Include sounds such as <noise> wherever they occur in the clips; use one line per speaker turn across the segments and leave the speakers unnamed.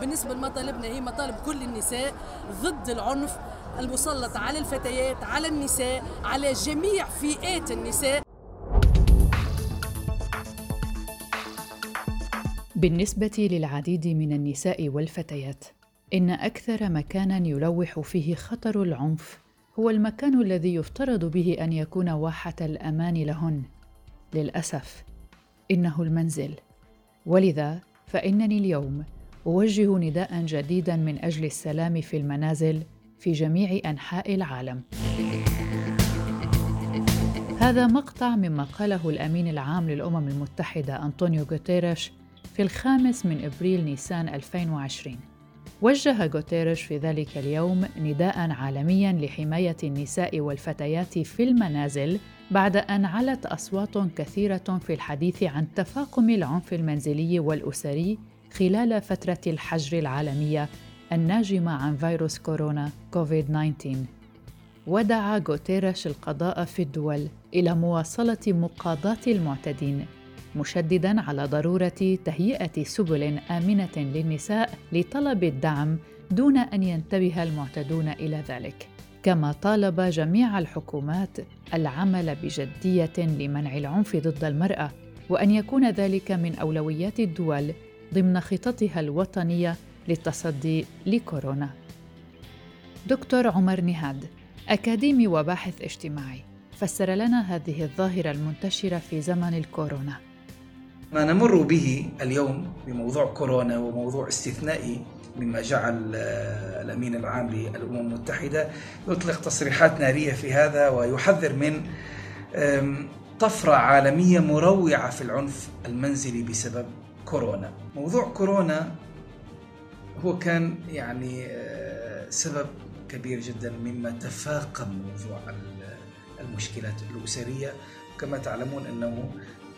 بالنسبة لمطالبنا هي مطالب كل النساء ضد العنف المسلط على الفتيات على النساء على جميع فئات النساء.
بالنسبة للعديد من النساء والفتيات إن أكثر مكانا يلوح فيه خطر العنف هو المكان الذي يفترض به أن يكون واحة الأمان لهن. للأسف إنه المنزل. ولذا فإنني اليوم أوجه نداء جديدا من أجل السلام في المنازل في جميع أنحاء العالم. هذا مقطع مما قاله الأمين العام للأمم المتحدة أنطونيو غوتيريش في الخامس من إبريل نيسان 2020 وجه غوتيريش في ذلك اليوم نداء عالميا لحماية النساء والفتيات في المنازل بعد أن علت أصوات كثيرة في الحديث عن تفاقم العنف المنزلي والأسري خلال فترة الحجر العالمية الناجمة عن فيروس كورونا كوفيد-19 ودعا غوتيريش القضاء في الدول إلى مواصلة مقاضاة المعتدين مشددا على ضرورة تهيئة سبل آمنة للنساء لطلب الدعم دون أن ينتبه المعتدون إلى ذلك. كما طالب جميع الحكومات العمل بجدية لمنع العنف ضد المرأة وأن يكون ذلك من أولويات الدول ضمن خططها الوطنية للتصدي لكورونا. دكتور عمر نهاد أكاديمي وباحث اجتماعي فسر لنا هذه الظاهرة المنتشرة في زمن الكورونا.
ما نمر به اليوم بموضوع كورونا وموضوع استثنائي مما جعل آه، الأمين العام للأمم المتحدة يطلق تصريحات نارية في هذا ويحذر من طفرة عالمية مروعة في العنف المنزلي بسبب كورونا. موضوع كورونا هو كان يعني آه، سبب كبير جدا مما تفاقم موضوع المشكلات الأسرية. وكما تعلمون أنه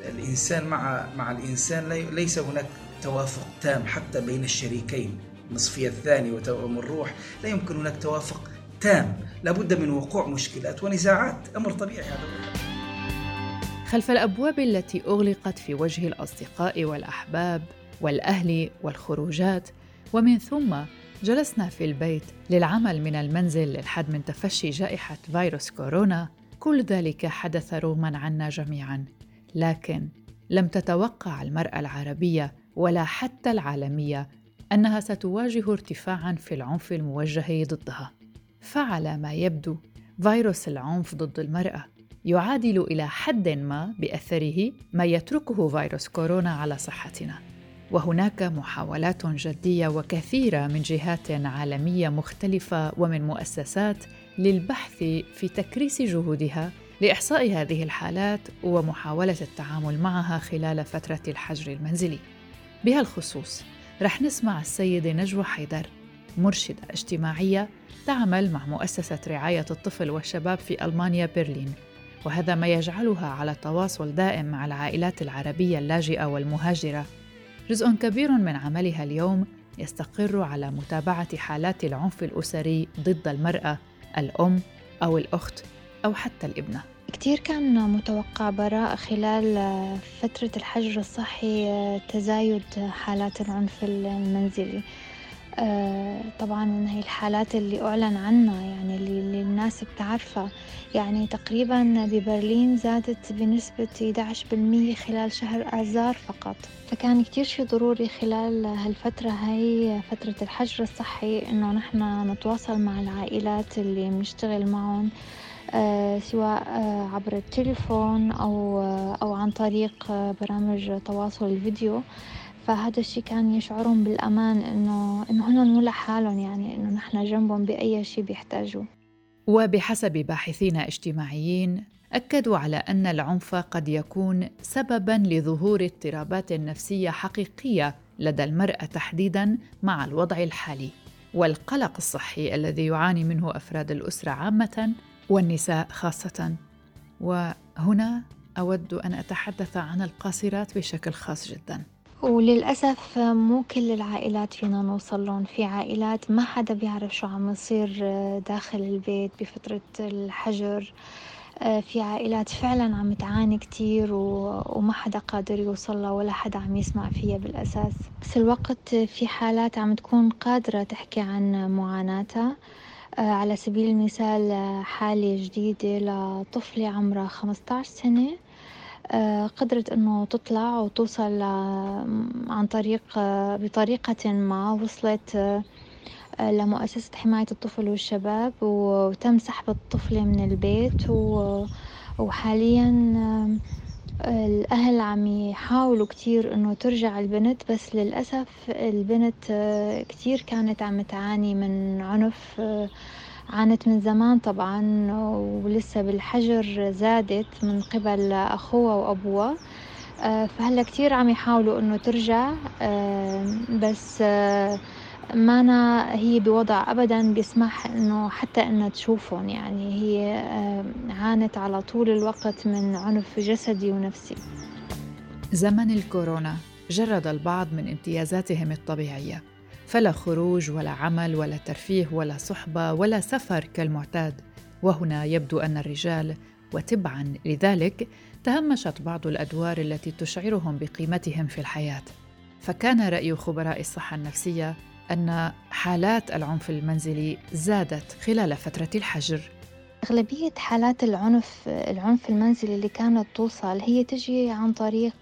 الإنسان مع مع الإنسان ليس هناك توافق تام حتى بين الشريكين. النصفية الثاني وتوأم الروح لا يمكن هناك توافق تام. لابد من وقوع مشكلات ونزاعات. أمر طبيعي هذا.
خلف الأبواب التي أغلقت في وجه الأصدقاء والأحباب والأهل والخروجات ومن ثم جلسنا في البيت للعمل من المنزل للحد من تفشي جائحة فيروس كورونا. كل ذلك حدث رغما عنا جميعا لكن لم تتوقع المرأة العربية ولا حتى العالمية أنها ستواجه ارتفاعا في العنف الموجه ضدها. فعلى ما يبدو فيروس العنف ضد المرأة يعادل إلى حد ما بأثره ما يتركه فيروس كورونا على صحتنا وهناك محاولات جدية وكثيرة من جهات عالمية مختلفة ومن مؤسسات للبحث في تكريس جهودها لإحصاء هذه الحالات ومحاولة التعامل معها خلال فترة الحجر المنزلي. بهالخصوص رح نسمع السيدة نجوى حيدر مرشدة اجتماعية تعمل مع مؤسسة رعاية الطفل والشباب في ألمانيا برلين وهذا ما يجعلها على تواصل دائم مع العائلات العربية اللاجئة والمهاجرة. جزء كبير من عملها اليوم يستقر على متابعة حالات العنف الأسري ضد المرأة الأم أو الأخت أو حتى الابنة.
كتير كان متوقع براء خلال فترة الحجر الصحي تزايد حالات العنف المنزلي. طبعا هي الحالات اللي أعلن عنها يعني اللي الناس بتعرفها. يعني تقريبا ببرلين زادت بنسبة 11% خلال شهر آذار فقط. فكان كتير شي ضروري خلال هالفترة هاي فترة الحجر الصحي إنه نحن نتواصل مع العائلات اللي بنشتغل معهم آه، سواء آه، عبر التليفون أو آه، أو عن طريق برامج تواصل الفيديو. فهذا الشي كان يشعرهم بالأمان إنه إنه هن مو لحالهم يعني إنه نحن جنبهم بأي شي بيحتاجوه
وبحسب باحثين اجتماعيين أكدوا على أن العنف قد يكون سببا لظهور اضطرابات نفسية حقيقية لدى المرأة تحديدا مع الوضع الحالي. والقلق الصحي الذي يعاني منه أفراد الأسرة عامة والنساء خاصة. وهنا أود أن أتحدث عن القاصرات بشكل خاص جدا.
وللأسف مو كل العائلات فينا نوصل لهم. في عائلات ما حدا بيعرف شو عم يصير داخل البيت بفترة الحجر. في عائلات فعلا عم تعاني كتير وما حدا قادر يوصل لها ولا حدا عم يسمع فيها بالأساس. بس الوقت في حالات عم تكون قادرة تحكي عن معاناتها. على سبيل المثال حالة جديدة لطفلة عمرها 15 سنة. قدرت إنه تطلع وتوصل عن طريق بطريقة ما وصلت لمؤسسة حماية الطفل والشباب وتم سحب الطفلة من البيت وحاليا الأهل عم يحاولوا كتير إنه ترجع البنت بس للأسف البنت كتير كانت عم تعاني من عنف عانت من زمان طبعا ولسه بالحجر زادت من قبل أخوها وأبوها. فهلا كتير عم يحاولوا إنه ترجع. بس مانا هي بوضع أبدا بيسمح إنه حتى إنها تشوفهم يعني. هي عانت على طول الوقت من عنف جسدي ونفسي.
زمن الكورونا جرد البعض من امتيازاتهم الطبيعية. فلا خروج ولا عمل ولا ترفيه ولا صحبة ولا سفر كالمعتاد. وهنا يبدو أن الرجال وتبعا لذلك تهمشت بعض الأدوار التي تشعرهم بقيمتهم في الحياة. فكان رأي خبراء الصحة النفسية أن حالات العنف المنزلي زادت خلال فترة الحجر.
أغلبية حالات العنف العنف المنزلي اللي كانت توصل هي تجي عن طريق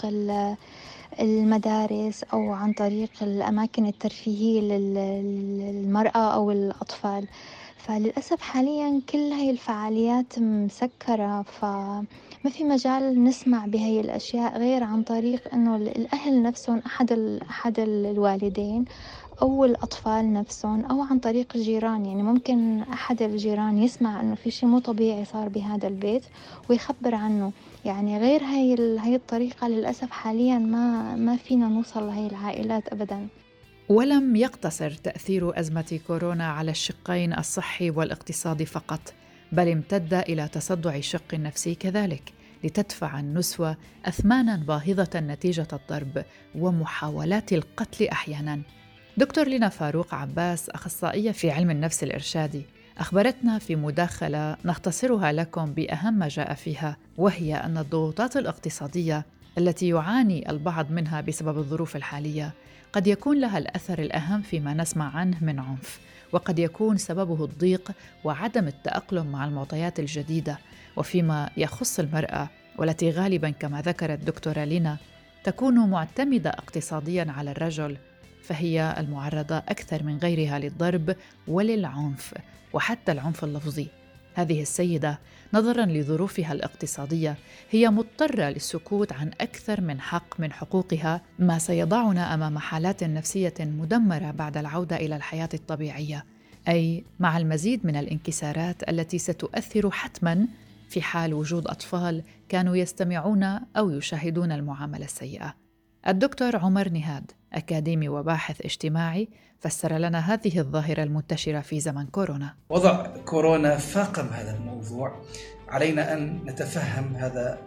المدارس أو عن طريق الأماكن الترفيهية للمرأة أو الأطفال. فللأسف حاليا كل هاي الفعاليات مسكرة فما في مجال نسمع بهاي الأشياء غير عن طريق إنه الأهل نفسهم أحد أحد الوالدين. أو الأطفال نفسهم أو عن طريق الجيران يعني ممكن أحد الجيران يسمع إنه في شي مو طبيعي صار بهذا البيت ويخبر عنه. يعني غير هاي هاي الطريقة للأسف حاليا ما ما فينا نوصل لهي العائلات أبدا.
ولم يقتصر تأثير أزمة كورونا على الشقين الصحي والاقتصادي فقط بل امتد إلى تصدع الشق النفسي كذلك لتدفع النسوة أثمانا باهظة نتيجة الضرب ومحاولات القتل أحيانا. دكتور لينا فاروق عباس أخصائية في علم النفس الإرشادي. أخبرتنا في مداخلة نختصرها لكم بأهم ما جاء فيها وهي أن الضغوطات الاقتصادية التي يعاني البعض منها بسبب الظروف الحالية قد يكون لها الأثر الأهم فيما نسمع عنه من عنف وقد يكون سببه الضيق وعدم التأقلم مع المعطيات الجديدة. وفيما يخص المرأة والتي غالبا كما ذكرت دكتورة لينا تكون معتمدة اقتصاديا على الرجل فهي المعرضة أكثر من غيرها للضرب وللعنف وحتى العنف اللفظي. هذه السيدة نظرا لظروفها الاقتصادية هي مضطرة للسكوت عن أكثر من حق من حقوقها ما سيضعنا أمام حالات نفسية مدمرة بعد العودة إلى الحياة الطبيعية. أي مع المزيد من الانكسارات التي ستؤثر حتما في حال وجود أطفال كانوا يستمعون أو يشاهدون المعاملة السيئة. الدكتور عمر نهاد أكاديمي وباحث اجتماعي فسر لنا هذه الظاهرة المنتشرة في زمن كورونا.
وضع كورونا فاقم هذا الموضوع. علينا أن نتفهم هذا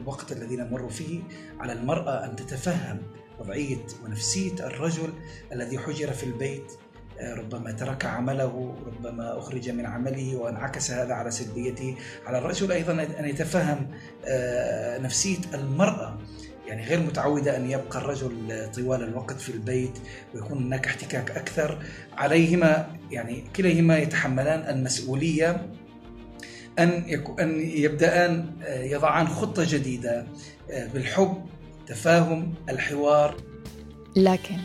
الوقت الذي نمر فيه على المرأة أن تتفهم وضعية ونفسية الرجل الذي حجر في البيت. ربما ترك عمله ربما أخرج من عمله وانعكس هذا على سلبيته. على الرجل أيضا أن يتفهم آه، نفسية المرأة. يعني غير متعودة أن يبقى الرجل طوال الوقت في البيت ويكون هناك احتكاك أكثر. عليهما يعني كليهما يتحملان المسؤولية أن أن يبدأان آه، يضعان خطة جديدة آه، بالحب تفاهم الحوار.
لكن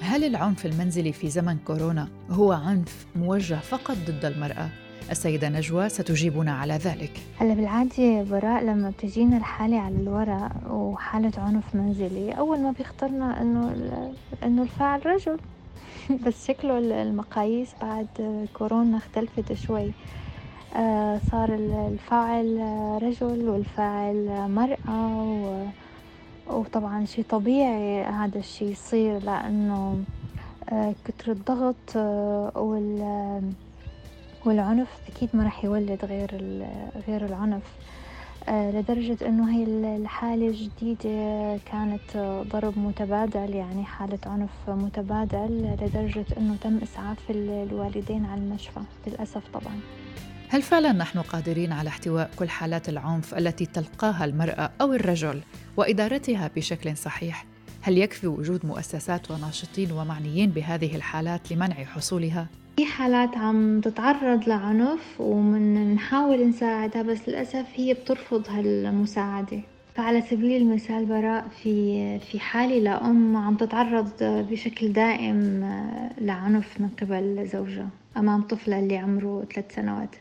هل العنف المنزلي في زمن كورونا هو عنف موجه فقط ضد المرأة؟ السيدة نجوى ستجيبنا على ذلك.
هلا بالعادة براء لما بتجينا الحالة على الورق وحالة عنف منزلي أول ما بيخطرنا إنه إنه الفاعل رجل. <laughs> بس شكله المقاييس بعد كورونا اختلفت شوي. آه، صار الفاعل رجل والفاعل مرأة وطبعا شي طبيعي هذا الشي يصير لأنه آه، كتر الضغط آه، وال والعنف أكيد ما راح يولد غير غير العنف آه، لدرجة إنه هي الحالة الجديدة كانت ضرب متبادل يعني حالة عنف متبادل لدرجة إنه تم إسعاف الوالدين على المشفى للأسف طبعا
هل فعلا نحن قادرين على احتواء كل حالات العنف التي تلقاها المرأة أو الرجل وإدارتها بشكل صحيح؟ هل يكفي وجود مؤسسات وناشطين ومعنيين بهذه الحالات لمنع حصولها؟
في حالات عم تتعرض لعنف ومن نحاول نساعدها بس للأسف هي بترفض هالمساعدة. فعلى سبيل المثال براء في في حالة لأم عم تتعرض بشكل دائم لعنف من قبل زوجها أمام طفلها اللي عمره ثلاث سنوات.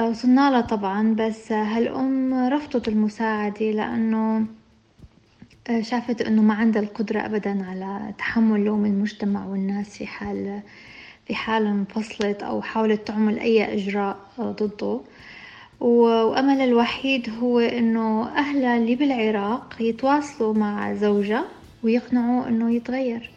وصلنا لها طبعا بس هالأم رفضت المساعدة لأنه شافت أنه ما عندها القدرة أبدا على تحمل لوم المجتمع والناس في حال في حال انفصلت أو حاولت تعمل أي إجراء ضده. وأمل الوحيد هو إنه أهلها اللي بالعراق يتواصلوا مع زوجها ويقنعوا إنه يتغير.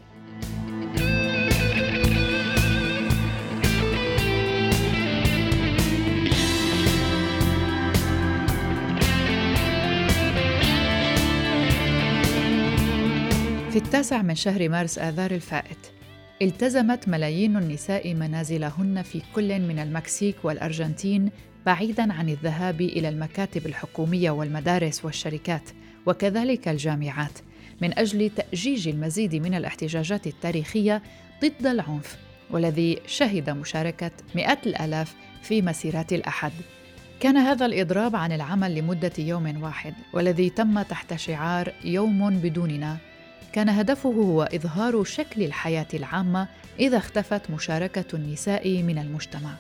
في التاسع من شهر مارس آذار الفائت التزمت ملايين النساء منازلهن في كل من المكسيك والأرجنتين بعيدا عن الذهاب إلى المكاتب الحكومية والمدارس والشركات وكذلك الجامعات من أجل تأجيج المزيد من الاحتجاجات التاريخية ضد العنف والذي شهد مشاركة مئات الآلاف في مسيرات الأحد. كان هذا الإضراب عن العمل لمدة يوم واحد والذي تم تحت شعار يوم بدوننا كان هدفه هو إظهار شكل الحياة العامة إذا اختفت مشاركة النساء من المجتمع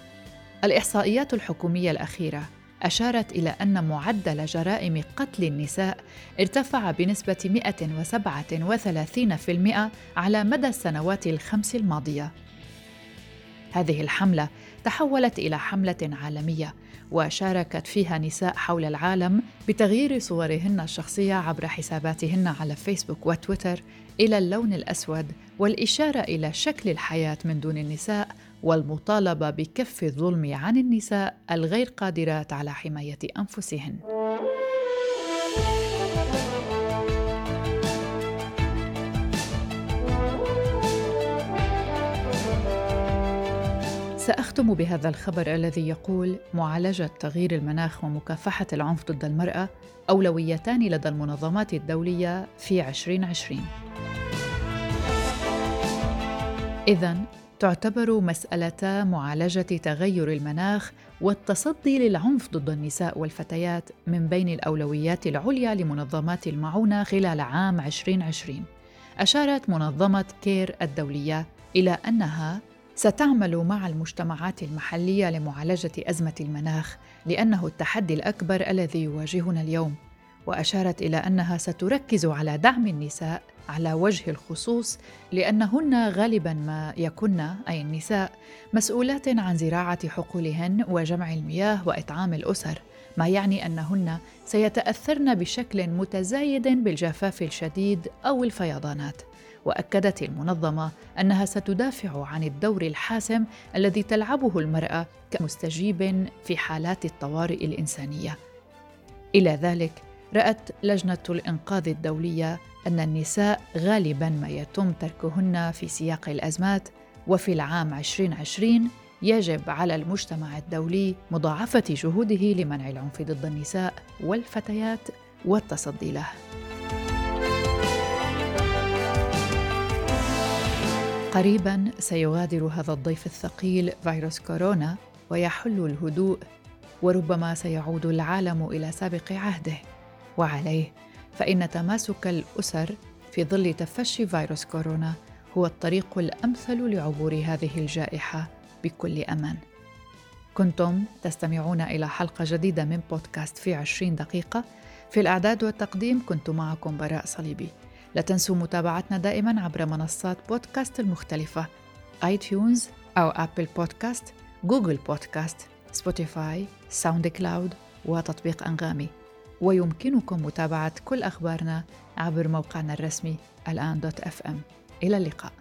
الإحصائيات الحكومية الأخيرة أشارت إلى أن معدل جرائم قتل النساء ارتفع بنسبة 137% على مدى السنوات الخمس الماضية. هذه الحملة تحولت إلى حملة عالمية وشاركت فيها نساء حول العالم بتغيير صورهن الشخصية عبر حساباتهن على فيسبوك وتويتر إلى اللون الأسود والإشارة إلى شكل الحياة من دون النساء والمطالبة بكف الظلم عن النساء الغير قادرات على حماية أنفسهن. سأختم بهذا الخبر الذي يقول معالجة تغيير المناخ ومكافحة العنف ضد المرأة أولويتان لدى المنظمات الدولية في 2020 اذا تعتبر مسألة معالجة تغير المناخ والتصدي للعنف ضد النساء والفتيات من بين الأولويات العليا لمنظمات المعونة خلال عام 2020. أشارت منظمة كير الدولية إلى أنها ستعمل مع المجتمعات المحلية لمعالجة أزمة المناخ لأنه التحدي الأكبر الذي يواجهنا اليوم وأشارت إلى أنها ستركز على دعم النساء على وجه الخصوص لأنهن غالبا ما يكن أي النساء مسؤولات عن زراعة حقولهن وجمع المياه وإطعام الأسر ما يعني أنهن سيتأثرن بشكل متزايد بالجفاف الشديد أو الفيضانات. وأكدت المنظمة أنها ستدافع عن الدور الحاسم الذي تلعبه المرأة كمستجيب في حالات الطوارئ الإنسانية إلى ذلك رأت لجنة الإنقاذ الدولية أن النساء غالبا ما يتم تركهن في سياق الأزمات وفي العام 2020 يجب على المجتمع الدولي مضاعفة جهوده لمنع العنف ضد النساء والفتيات والتصدي له. قريبا سيغادر هذا الضيف الثقيل فيروس كورونا ويحل الهدوء وربما سيعود العالم إلى سابق عهده. وعليه فإن تماسك الأسر في ظل تفشي فيروس كورونا هو الطريق الأمثل لعبور هذه الجائحة بكل أمان. كنتم تستمعون إلى حلقة جديدة من بودكاست في عشرين دقيقة. في الإعداد والتقديم كنت معكم براء صليبي. لا تنسوا متابعتنا دائما عبر منصات بودكاست المختلفة آي تيونز أو أبل بودكاست جوجل بودكاست سبوتيفاي ساوند كلاود وتطبيق أنغامي. ويمكنكم متابعة كل أخبارنا عبر موقعنا الرسمي الآن dot FM. إلى اللقاء.